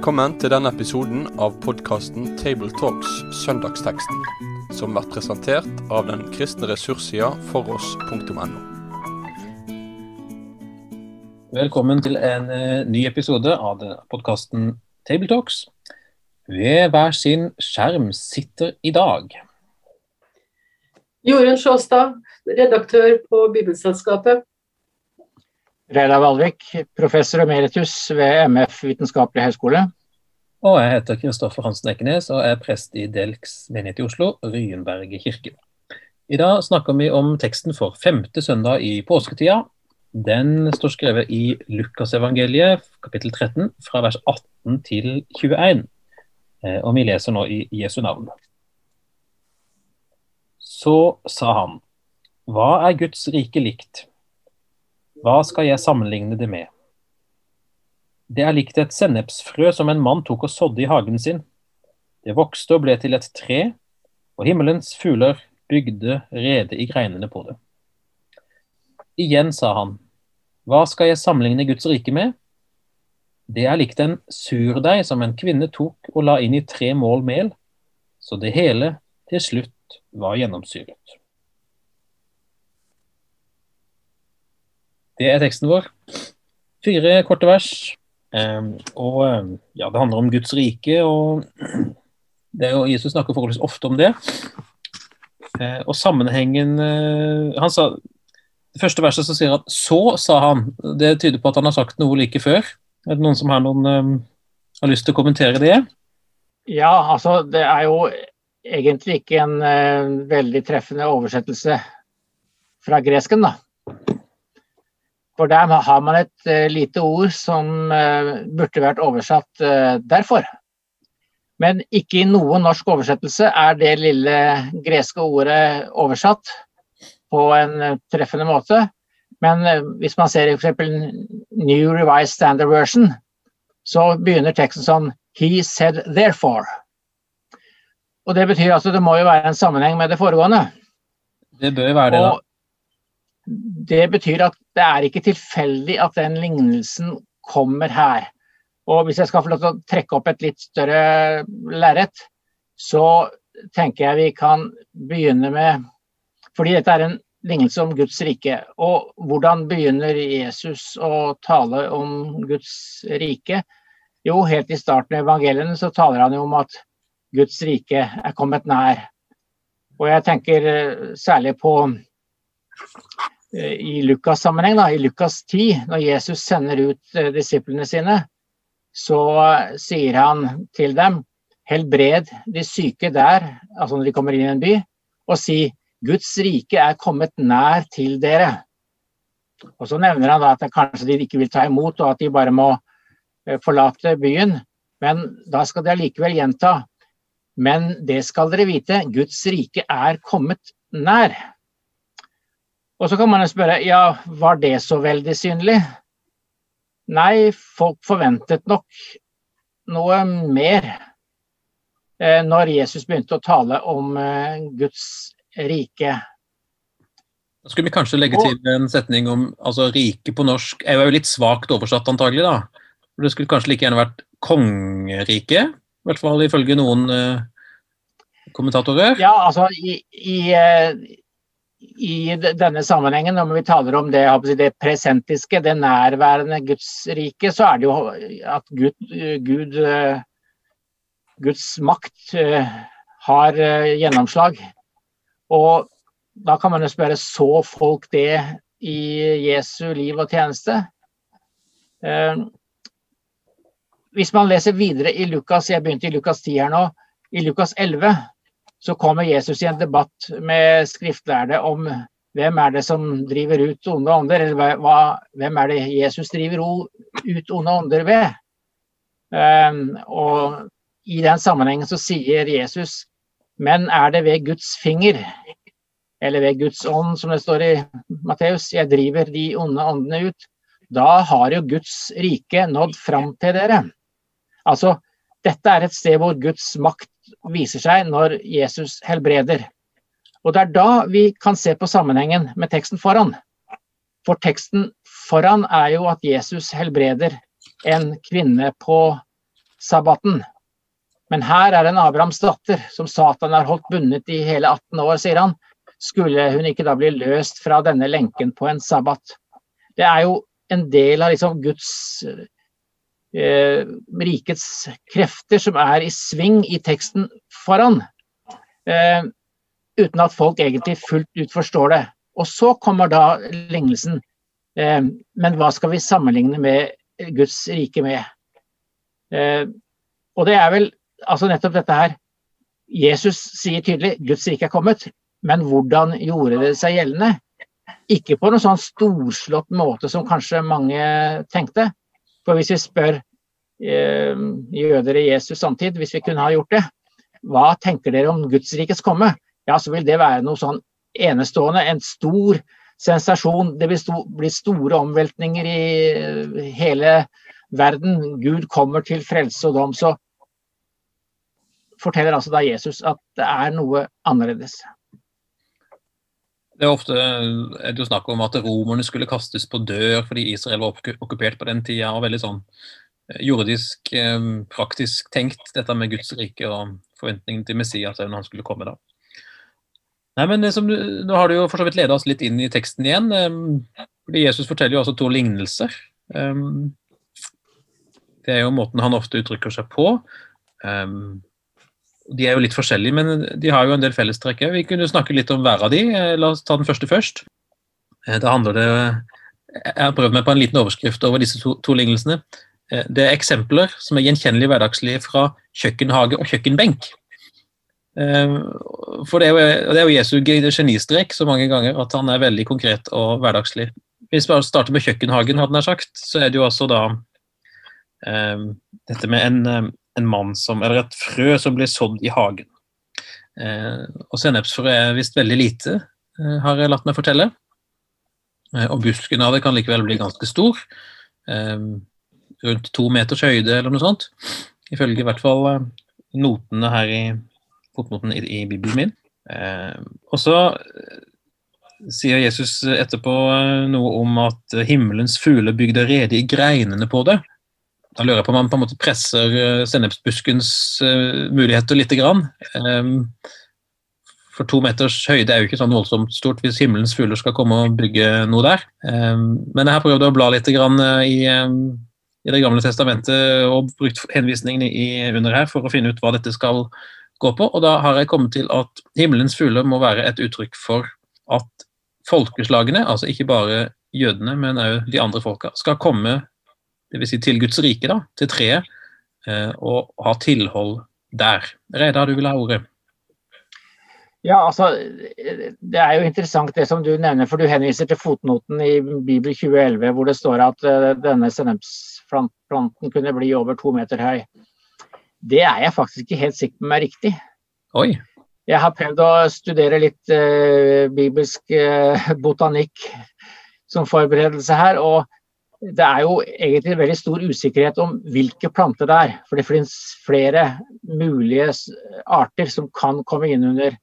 Velkommen til denne episoden av podkasten Tabletalks Søndagsteksten, som blir presentert av den kristne ressurssida foross.no. Velkommen til en eh, ny episode av podkasten Tabletalks. Ved hver sin skjerm sitter i dag Jorunn Sjåstad, redaktør på Bibelselskapet. Reidar Valvik, professor emeritus ved MF vitenskapelig høgskole. Og jeg heter Kristoffer Hansen Ekenes og er prest i Delks menighet i Oslo, Ryenberget kirke. I dag snakker vi om teksten for femte søndag i påsketida. Den står skrevet i Lukasevangeliet, kapittel 13, fra vers 18 til 21. Eh, og vi leser nå i Jesu navn. Så sa han, hva er Guds rike likt? Hva skal jeg sammenligne det med? Det er likt et sennepsfrø som en mann tok og sådde i hagen sin. Det vokste og ble til et tre, og himmelens fugler bygde rede i greinene på det. Igjen sa han, hva skal jeg sammenligne Guds rike med? Det er likt en surdeig som en kvinne tok og la inn i tre mål mel, så det hele til slutt var gjennomsyret. Det er teksten vår. Fire korte vers. Um, og ja, det handler om Guds rike, og det er jo, Jesus snakker forholdsvis ofte om det. Uh, og sammenhengen uh, Han sa Det første verset så sier han 'så', sa han. Det tyder på at han har sagt noe like før. Er det noen som har, noen, har lyst til å kommentere det? Ja, altså det er jo egentlig ikke en uh, veldig treffende oversettelse fra gresken, da. For der har man et uh, lite ord som uh, burde vært oversatt 'derfor'. Men ikke i noen norsk oversettelse er det lille greske ordet oversatt på en treffende måte. Men hvis man ser f.eks. New Revised Standard Version, så begynner teksten sånn He said therefore. Og Det betyr altså det må jo være en sammenheng med det foregående. Det bør jo være det, da. Det betyr at det er ikke tilfeldig at den lignelsen kommer her. Og hvis jeg skal få lov til å trekke opp et litt større lerret, så tenker jeg vi kan begynne med Fordi dette er en lignelse om Guds rike. Og hvordan begynner Jesus å tale om Guds rike? Jo, helt i starten av evangeliene så taler han jo om at Guds rike er kommet nær. Og jeg tenker eh, særlig på i Lukas' sammenheng, i Lukas 10, når Jesus sender ut eh, disiplene sine, så sier han til dem helbred de syke der, altså når de kommer inn i en by, og si Guds rike er kommet nær til dere. Og Så nevner han at kanskje de ikke vil ta imot, og at de bare må forlate byen. Men da skal de allikevel gjenta men det skal dere vite, Guds rike er kommet nær. Og så kan man jo spørre, ja, var det så veldig synlig? Nei, folk forventet nok noe mer eh, når Jesus begynte å tale om eh, Guds rike. Da skulle vi kanskje legge til en setning om altså rike på norsk er jo litt svakt oversatt antagelig da. Det skulle kanskje like gjerne vært kongeriket? I hvert fall ifølge noen uh, kommentatorer? Ja, altså i, i, i, denne sammenhengen, når vi taler om det, det presentiske, det nærværende Guds rike, så er det jo at Gud, Gud eh, Guds makt har gjennomslag. Og da kan man jo spørre, så folk det i Jesu liv og tjeneste? Hvis man leser videre i Lukas, jeg begynte i Lukas 10 her nå, i Lukas 11 så kommer Jesus i en debatt med skriftlærde om hvem er det som driver ut onde ånder, eller hva, hvem er det Jesus driver ut onde ånder ved? Um, og i den sammenhengen så sier Jesus men er det ved Guds finger, eller ved Guds ånd, som det står i Matteus, jeg driver de onde åndene ut, da har jo Guds rike nådd fram til dere. Altså, dette er et sted hvor Guds makt viser seg når Jesus helbreder. Og Det er da vi kan se på sammenhengen med teksten foran. For teksten foran er jo at Jesus helbreder en kvinne på sabbaten. Men her er en Abrahams datter som Satan har holdt bundet i hele 18 år, sier han. Skulle hun ikke da bli løst fra denne lenken på en sabbat? Det er jo en del av liksom Guds rikets krefter som er i sving i teksten foran. Eh, uten at folk egentlig fullt ut forstår det. Og så kommer da lignelsen. Eh, men hva skal vi sammenligne med Guds rike med? Eh, og det er vel altså nettopp dette her. Jesus sier tydelig Guds rike er kommet, men hvordan gjorde det seg gjeldende? Ikke på noen sånn storslått måte som kanskje mange tenkte. For hvis vi spør eh, jøder i Jesus samtid, hvis vi kunne ha gjort det, hva tenker dere om Guds rikes komme? Ja, så vil det være noe sånn enestående, en stor sensasjon. Det vil sto, bli store omveltninger i eh, hele verden. Gud kommer til frelse og dom. Så forteller altså da Jesus at det er noe annerledes. Det er ofte er det jo snakk om at romerne skulle kastes på dør fordi Israel var okkupert på den tida. og veldig sånn eh, jordisk, eh, praktisk tenkt, dette med Guds rike og forventningen til Messias når han skulle komme. da. Nei, men du, Nå har du jo for så vidt ledet oss litt inn i teksten igjen. Eh, fordi Jesus forteller jo altså to lignelser. Det er jo måten han ofte uttrykker seg på. De er jo litt forskjellige, men de har jo en del fellestrekk. Vi kunne snakke litt om hver av de. Eh, la oss ta den første først. Eh, da handler det Jeg har prøvd meg på en liten overskrift over disse to, to lignelsene. Eh, det er eksempler som er gjenkjennelige hverdagslige fra kjøkkenhage og kjøkkenbenk. For det er jo, det er jo Jesu genistrek så mange ganger at han er veldig konkret og hverdagslig. Hvis vi starter med kjøkkenhagen, hadde han sagt, så er det jo også da dette med en en mann som, eller et frø som blir sådd i hagen. Eh, og Sennepsfrø er visst veldig lite, eh, har jeg latt meg fortelle. Eh, og busken av det kan likevel bli ganske stor. Eh, rundt to meters høyde eller noe sånt. Ifølge i hvert fall eh, notene her i fotnoten i, i Bibelen min. Eh, og så sier Jesus etterpå noe om at himmelens fugler bygde rede i greinene på det. Da lurer jeg på om man på en måte presser uh, sennepsbuskens uh, muligheter lite grann. Um, for to meters høyde er jo ikke sånn voldsomt stort hvis himmelens fugler skal komme og bygge noe der. Um, men jeg har prøvd å bla litt uh, i, um, i, Det gamle testamentet og brukt henvisningene under her for å finne ut hva dette skal gå på. Og da har jeg kommet til at himmelens fugler må være et uttrykk for at folkeslagene, altså ikke bare jødene, men òg de andre folka, skal komme dvs. Si til Guds rike, da, til treet, eh, og ha tilhold der. Reidar, du vil ha ordet? Ja, altså, Det er jo interessant det som du nevner, for du henviser til fotnoten i Bibel 2011 hvor det står at uh, denne sennepsplanten kunne bli over to meter høy. Det er jeg faktisk ikke helt sikker på om er riktig. Oi. Jeg har prøvd å studere litt uh, bibelsk uh, botanikk som forberedelse her. og det er jo egentlig veldig stor usikkerhet om hvilke planter det er. For det finnes flere mulige arter som kan komme inn under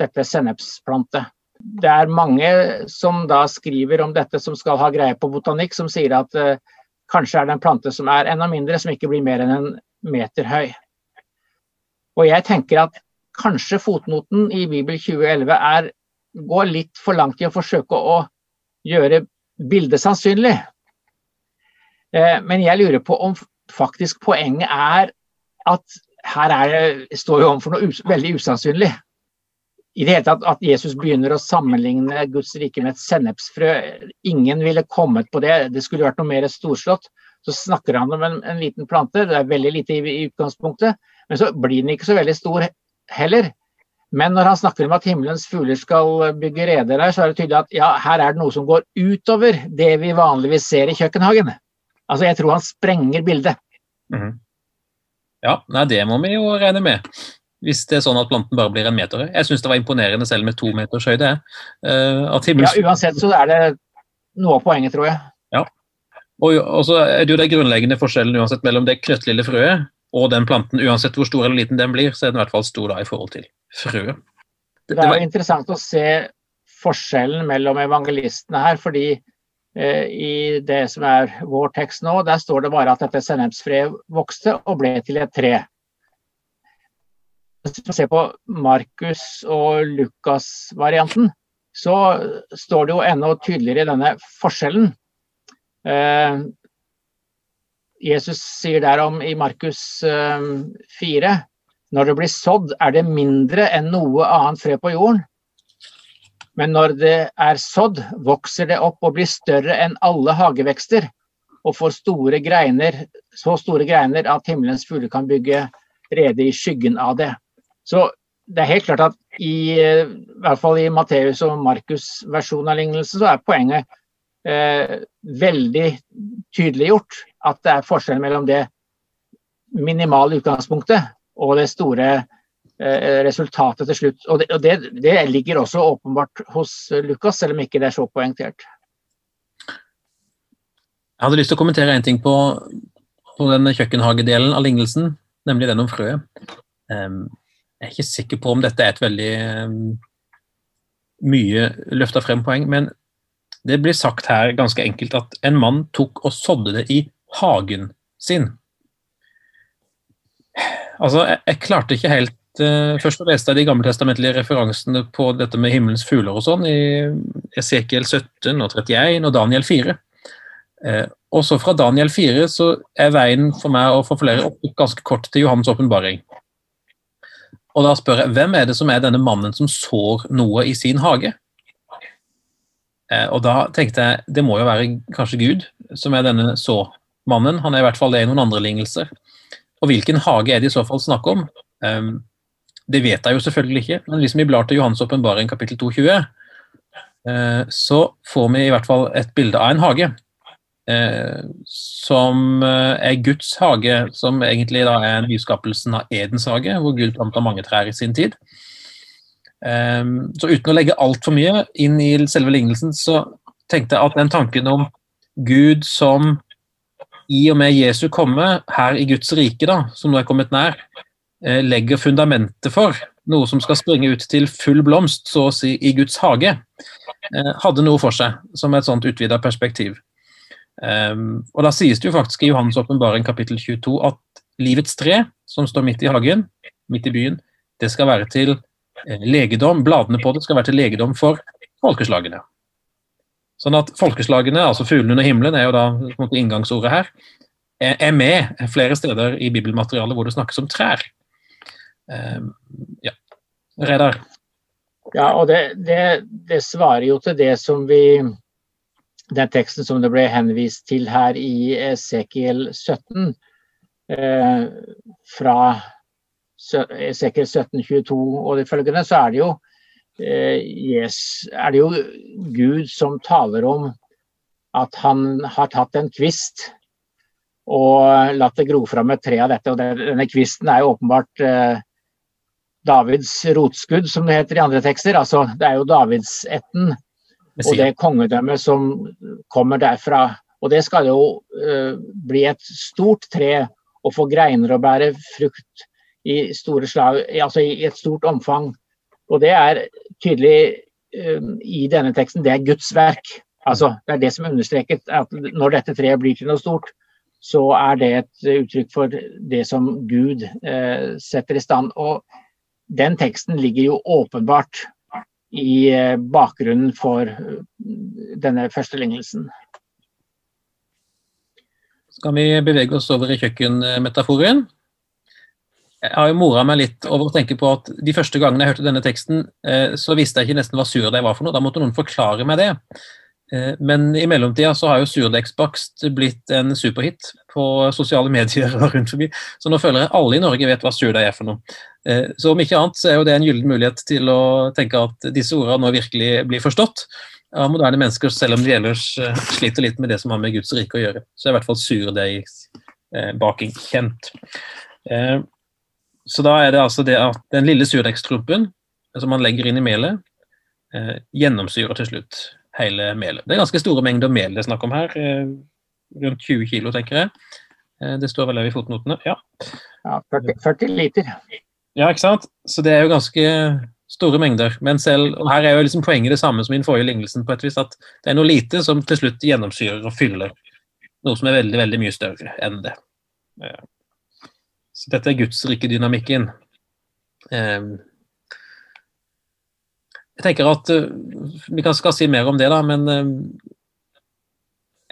dette sennepsplantet. Det er mange som da skriver om dette som skal ha greie på botanikk, som sier at eh, kanskje er det en plante som er enda mindre, som ikke blir mer enn en meter høy. Og jeg tenker at kanskje fotnoten i Bibel 2011 er, går litt for langt i å forsøke å gjøre bildet sannsynlig. Eh, men jeg lurer på om faktisk poenget er at her er det, står vi overfor noe us veldig usannsynlig. I det hele tatt At Jesus begynner å sammenligne Guds rike med et sennepsfrø. Ingen ville kommet på det. Det skulle vært noe mer storslått. Så snakker han om en, en liten plante. Det er veldig lite i, i, utgangspunktet. Men så blir den ikke så veldig stor heller. Men når han snakker om at himmelens fugler skal bygge reder der, så er det tydelig at ja, her er det noe som går utover det vi vanligvis ser i kjøkkenhagen. Altså, jeg tror han sprenger bildet. Mm. Ja, nei, det må vi jo regne med. Hvis det er sånn at planten bare blir en meter høy. Jeg syns det var imponerende selv med to meters høyde. Uh, himmels... Ja, uansett så er det noe av poenget, tror jeg. Ja. Og, og så er det jo den grunnleggende forskjellen uansett mellom det knøttlille frøet og den planten, uansett hvor stor eller liten den blir, så er den i hvert fall stor da i forhold til frøet. Det, det er jo interessant å se forskjellen mellom evangelistene her, fordi i det som er vår tekst nå. Der står det bare at dette sennepsfreet vokste og ble til et tre. Hvis man ser på Markus- og Lukas-varianten, så står det jo enda tydeligere denne forskjellen. Eh, Jesus sier derom i Markus 4 eh, når det blir sådd, er det mindre enn noe annet frø på jorden. Men når det er sådd, vokser det opp og blir større enn alle hagevekster. Og får store greiner, så store greiner at himmelens fugler kan bygge rede i skyggen av det. Så det er helt klart at i, i hvert fall i Matteus og Markus' versjon av lignelsen, så er poenget eh, veldig tydeliggjort. At det er forskjell mellom det minimale utgangspunktet og det store resultatet til slutt. Og, det, og det, det, ligger også åpenbart hos Lukas, selv om ikke det er så poengtert. Jeg hadde lyst til å kommentere en ting på, på den kjøkkenhagedelen av lignelsen, nemlig den om frøet. Um, jeg er ikke sikker på om dette er et veldig um, mye løfta frem poeng, men det blir sagt her ganske enkelt at en mann tok og sådde det i hagen sin. Altså, jeg, jeg klarte ikke helt uh, Først leste jeg de gammeltestamentlige referansene på dette med himmelens fugler og sånn, i Esekiel 17 og 31 og Daniel 4. Uh, eh, og så fra Daniel 4 så er veien for meg og for flere ganske kort til Johans åpenbaring. Og da spør jeg hvem er det som er denne mannen som sår noe i sin hage? Eh, og da tenkte jeg det må jo være kanskje Gud som er denne så-mannen. Han er i hvert fall det i noen andre lignelser. Og hvilken hage er det i så fall snakk om? Um, det vet jeg jo selvfølgelig ikke, men hvis vi blar til Johans åpenbaring kapittel 220, uh, så får vi i hvert fall et bilde av en hage. Eh, som eh, er Guds hage, som egentlig da er nyskapelsen av Edens hage, hvor Gud planta mange trær i sin tid. Eh, så uten å legge altfor mye inn i selve lignelsen, så tenkte jeg at den tanken om Gud som i og med Jesu komme her i Guds rike, da, som nå er kommet nær, legger fundamentet for noe som skal springe ut til full blomst, så å si, i Guds hage, hadde noe for seg, som et sånt utvida perspektiv. Um, og Da sies det jo faktisk i Johannes åpenbaring kapittel 22 at livets tre, som står midt i hagen, midt i byen, det skal være til eh, legedom, bladene på det skal være til legedom for folkeslagene. Sånn at folkeslagene, altså fuglene under himmelen, er jo da inngangsordet her, er med flere steder i bibelmaterialet hvor det snakkes om trær. Um, ja. Reidar? Ja, og det, det, det svarer jo til det som vi den teksten som det ble henvist til her i Esekiel 17, eh, fra Esekiel 1722 og de følgende, så er det, jo, eh, yes, er det jo Gud som taler om at han har tatt en kvist og latt det gro fram et tre av dette. og Denne kvisten er jo åpenbart eh, Davids rotskudd, som det heter i andre tekster. altså Det er jo Davidsetten og det kongedømmet som kommer derfra. Og det skal jo uh, bli et stort tre og få greiner og bære frukt i store slag, altså i et stort omfang. Og det er tydelig uh, i denne teksten, det er Guds verk. Altså, det er det som er understreket, at når dette treet blir til noe stort, så er det et uttrykk for det som Gud uh, setter i stand. Og den teksten ligger jo åpenbart i eh, bakgrunnen for eh, denne første lignelsen. Skal vi bevege oss over i kjøkkenmetaforen? Jeg har jo mora meg litt over å tenke på at De første gangene jeg hørte denne teksten, eh, så visste jeg ikke nesten hva surdeig var for noe. Da måtte noen forklare meg det. Men i mellomtida så har jo surdeigsbakst blitt en superhit på sosiale medier og rundt forbi. Så nå føler jeg alle i Norge vet hva surdeig er for noe. Eh, så om ikke annet så er jo det en gyllen mulighet til å tenke at disse ordene nå virkelig blir forstått av moderne mennesker, selv om de ellers eh, sliter litt med det som har med Guds rike å gjøre. Så er i hvert fall surdeigsbaking kjent. Eh, så da er det altså det at den lille surdeigsklumpen som man legger inn i melet, gjennomsyrer til slutt hele melet. Det er ganske store mengder mel det er snakk om her. Rundt 20 kilo, tenker jeg. Det står vel her i fotnotene. Ja. ja 40, 40 liter. Ja, ikke sant. Så det er jo ganske store mengder. Men selv, og her er jo liksom poenget det samme som i den forrige lignelsen, på et vis, at det er noe lite som til slutt gjennomsyrer og fyller noe som er veldig, veldig mye større enn det. Så dette er gudsrikedynamikken. dynamikken. Jeg tenker at eh, Vi kan skal si mer om det, da, men ehm,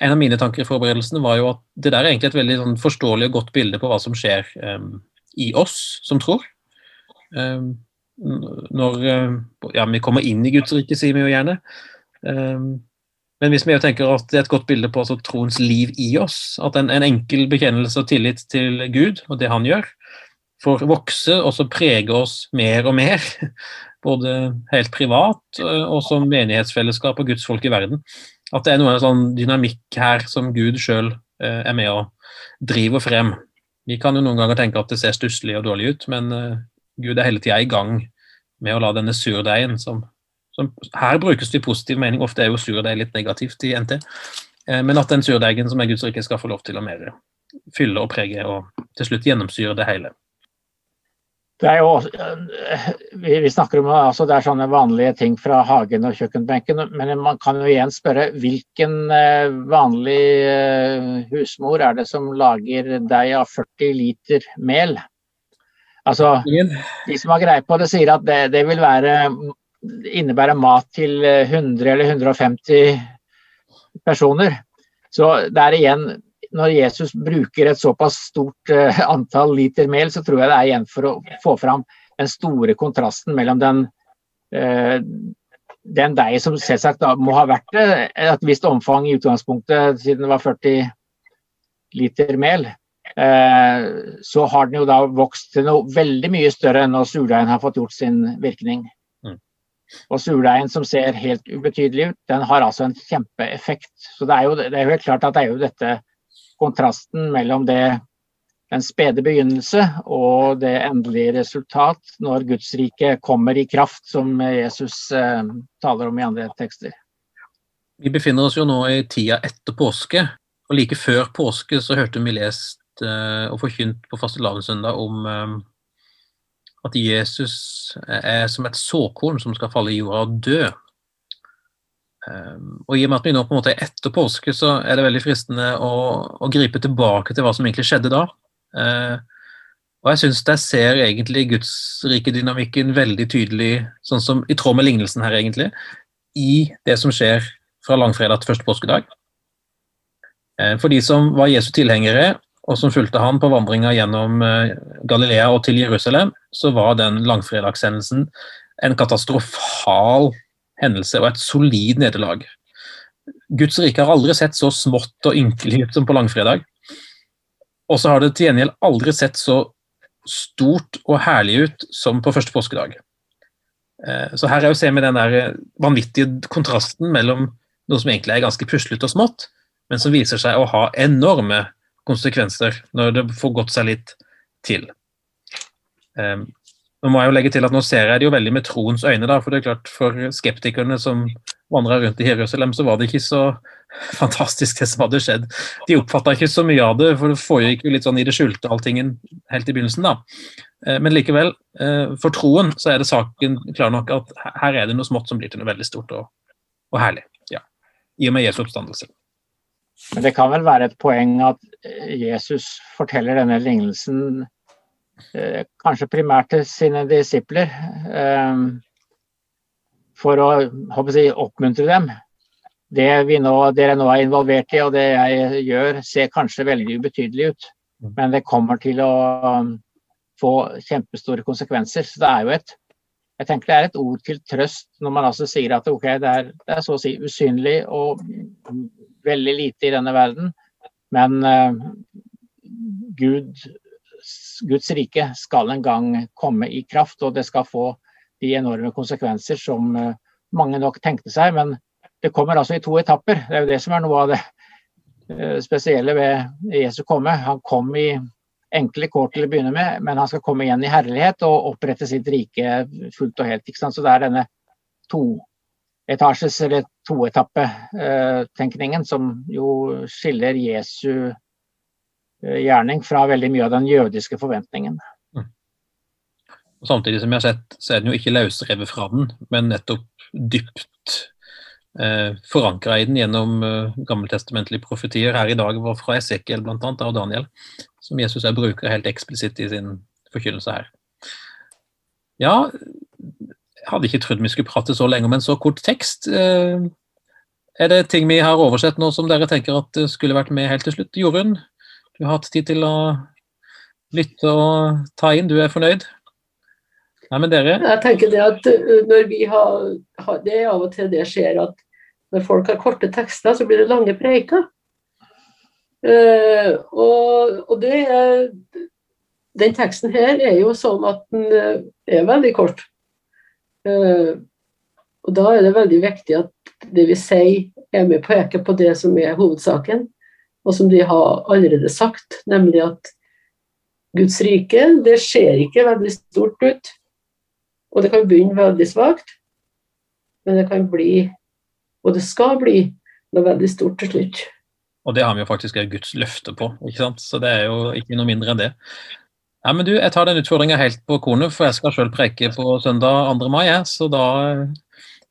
en av mine tanker i forberedelsene var jo at det der er egentlig et veldig sånn, forståelig og godt bilde på hva som skjer um, i oss som tror. Um, når ja, vi kommer inn i Guds rike, sier vi jo gjerne. Um, men hvis vi jo tenker at det er et godt bilde på altså, troens liv i oss, at en, en, enkel bekjennelse og tillit til Gud og det han gjør, får vokse og så prege oss mer og mer, både helt privat og som menighetsfellesskap og Guds folk i verden, at det er noe sånn dynamikk her som Gud sjøl eh, er med og driver frem. Vi kan jo noen ganger tenke at det ser stusslig og dårlig ut, men eh, Gud er hele tida i gang med å la denne surdeigen som, som, Her brukes det i positiv mening, ofte er jo surdeig litt negativt i NT, eh, men at den surdeigen som er Guds rike, skal få lov til å mer fylle og prege og til slutt gjennomsyre det hele. Det er jo, eh, vi, snakker om altså det er sånne vanlige ting fra hagen og kjøkkenbenken, men man kan jo igjen spørre hvilken eh, vanlig eh, husmor er det som lager deig av 40 liter mel? Altså, De som har greie på det, sier at det, det vil være, innebære mat til 100 eller 150 personer. Så det er igjen når Jesus bruker et såpass stort uh, antall liter mel, så tror jeg det er igjen for å få fram den store kontrasten mellom den uh, den deigen som selvsagt må ha vært uh, et visst omfang i utgangspunktet, siden det var 40 liter mel, så har den jo da vokst til noe veldig mye større enn når surdeigen har fått gjort sin virkning. Mm. Og surdeigen som ser helt ubetydelig ut, den har altså en kjempeeffekt. Så det er jo, det er jo helt klart at det er jo dette kontrasten mellom det, den spede begynnelse og det endelige resultat når Guds rike kommer i kraft, som Jesus eh, taler om i andre tekster. Vi befinner oss jo nå i tida etter påske, og like før påske så hørte vi lest eh, og forkynt på fastelavnssøndag om eh, at Jesus er som et såkorn som skal falle i jorda og dø. Ehm, og I og med at vi nå på en måte er etter påske, så er det veldig fristende å, å gripe tilbake til hva som egentlig skjedde da. Ehm, og jeg syns jeg ser egentlig Guds rike veldig tydelig, sånn som i tråd med lignelsen her, egentlig, i det som skjer fra langfredag til første påskedag. Ehm, for de som var Jesu tilhengere, og som fulgte han på vandringa gjennom eh, Galilea og til Jerusalem, så var den langfredagshendelsen en katastrofal hendelse og et solid nederlag. Guds rike har aldri sett så smått og ynkelig ut som på langfredag. Og så har det til gjengjeld aldri sett så stort og herlig ut som på første påskedag. Eh, så her er å se med den der vanvittige kontrasten mellom noe som egentlig er ganske puslete og smått, men som viser seg å ha enorme konsekvenser når det får gått seg litt til. Eh, nå må jeg jo legge til at nå ser jeg det jo veldig med troens øyne, da, for det er klart for skeptikerne som vandra rundt i Jerusalem, så var det ikke så fantastisk det som hadde skjedd. De oppfatta ikke så mye av det, for det foregikk jo litt sånn i det skjulte, alltingen helt i begynnelsen, da. Eh, men likevel, eh, for troen så er det saken klar nok at her er det noe smått som blir til noe veldig stort og, og herlig. Ja. I og med Jesu oppstandelse. Men det kan vel være et poeng at Jesus forteller denne lignelsen Eh, kanskje primært til sine disipler, eh, for å jeg, oppmuntre dem. Det nå, dere nå er involvert i og det jeg gjør, ser kanskje veldig ubetydelig ut. Mm. Men det kommer til å um, få kjempestore konsekvenser. Så det er jo et jeg tenker det er et ord til trøst når man altså sier at okay, det, er, det er så å si usynlig og veldig lite i denne verden, men uh, Gud Guds rike skal en gang komme i kraft, og det skal få de enorme konsekvenser som eh, mange nok tenkte seg. Men det kommer altså i to etapper. Det er jo det som er noe av det eh, spesielle ved Jesu komme. Han kom i enkle kår til å begynne med, men han skal komme igjen i herlighet og opprette sitt rike fullt og helt. Så det er denne toetasjes- eller toetappetenkningen som jo skiller Jesu Eh, gjerning fra veldig mye av den jødiske forventningen. Mm. Og Samtidig som jeg har sett, så er den jo ikke løsrevet fra den, men nettopp dypt eh, forankra i den gjennom eh, gammeltestamentlige profetier. Her i dag var fra Esekiel bl.a. av Daniel, som Jesus er bruker helt eksplisitt i sin forkynnelse her. Ja, jeg hadde ikke trodd vi skulle prate så lenge om en så kort tekst. Eh, er det ting vi har oversett nå som dere tenker at skulle vært med helt til slutt? Jorunn, du har hatt tid til å lytte og ta inn, du er fornøyd? Nei, men dere? Jeg tenker det at når vi har, Det er av og til det skjer at når folk har korte tekster, så blir det lange preiker. Og, og, det er Den teksten her er jo sånn at den er veldig kort. Og da er det veldig viktig at det vi sier, er med på å peke på det som er hovedsaken, og som de har allerede sagt, nemlig at Guds rike, det ser ikke veldig stort ut. Og det kan begynne veldig svakt, men det kan bli, og det skal bli, noe veldig stort til slutt. Og det har vi jo faktisk Guds løfte på, ikke sant? så det er jo ikke noe mindre enn det. Ja, men du, Jeg tar den utfordringa helt på kornet, for jeg skal sjøl preke på søndag 2. mai. Så da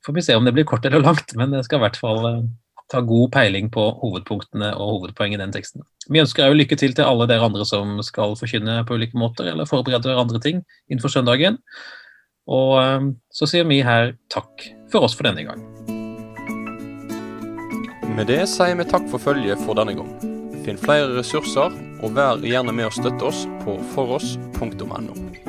får vi se om det blir kort eller langt, men jeg skal i hvert fall eh, ta god peiling på hovedpunktene og hovedpoenget i den teksten. Vi ønsker òg lykke til til alle dere andre som skal forkynne på ulike måter, eller forberede andre ting innenfor søndagen. Og ehm, så sier vi her takk for oss for denne gang. Med det sier vi takk for følget for denne gang. Finn flere ressurser, og vær gjerne med å støtte oss på foross.no.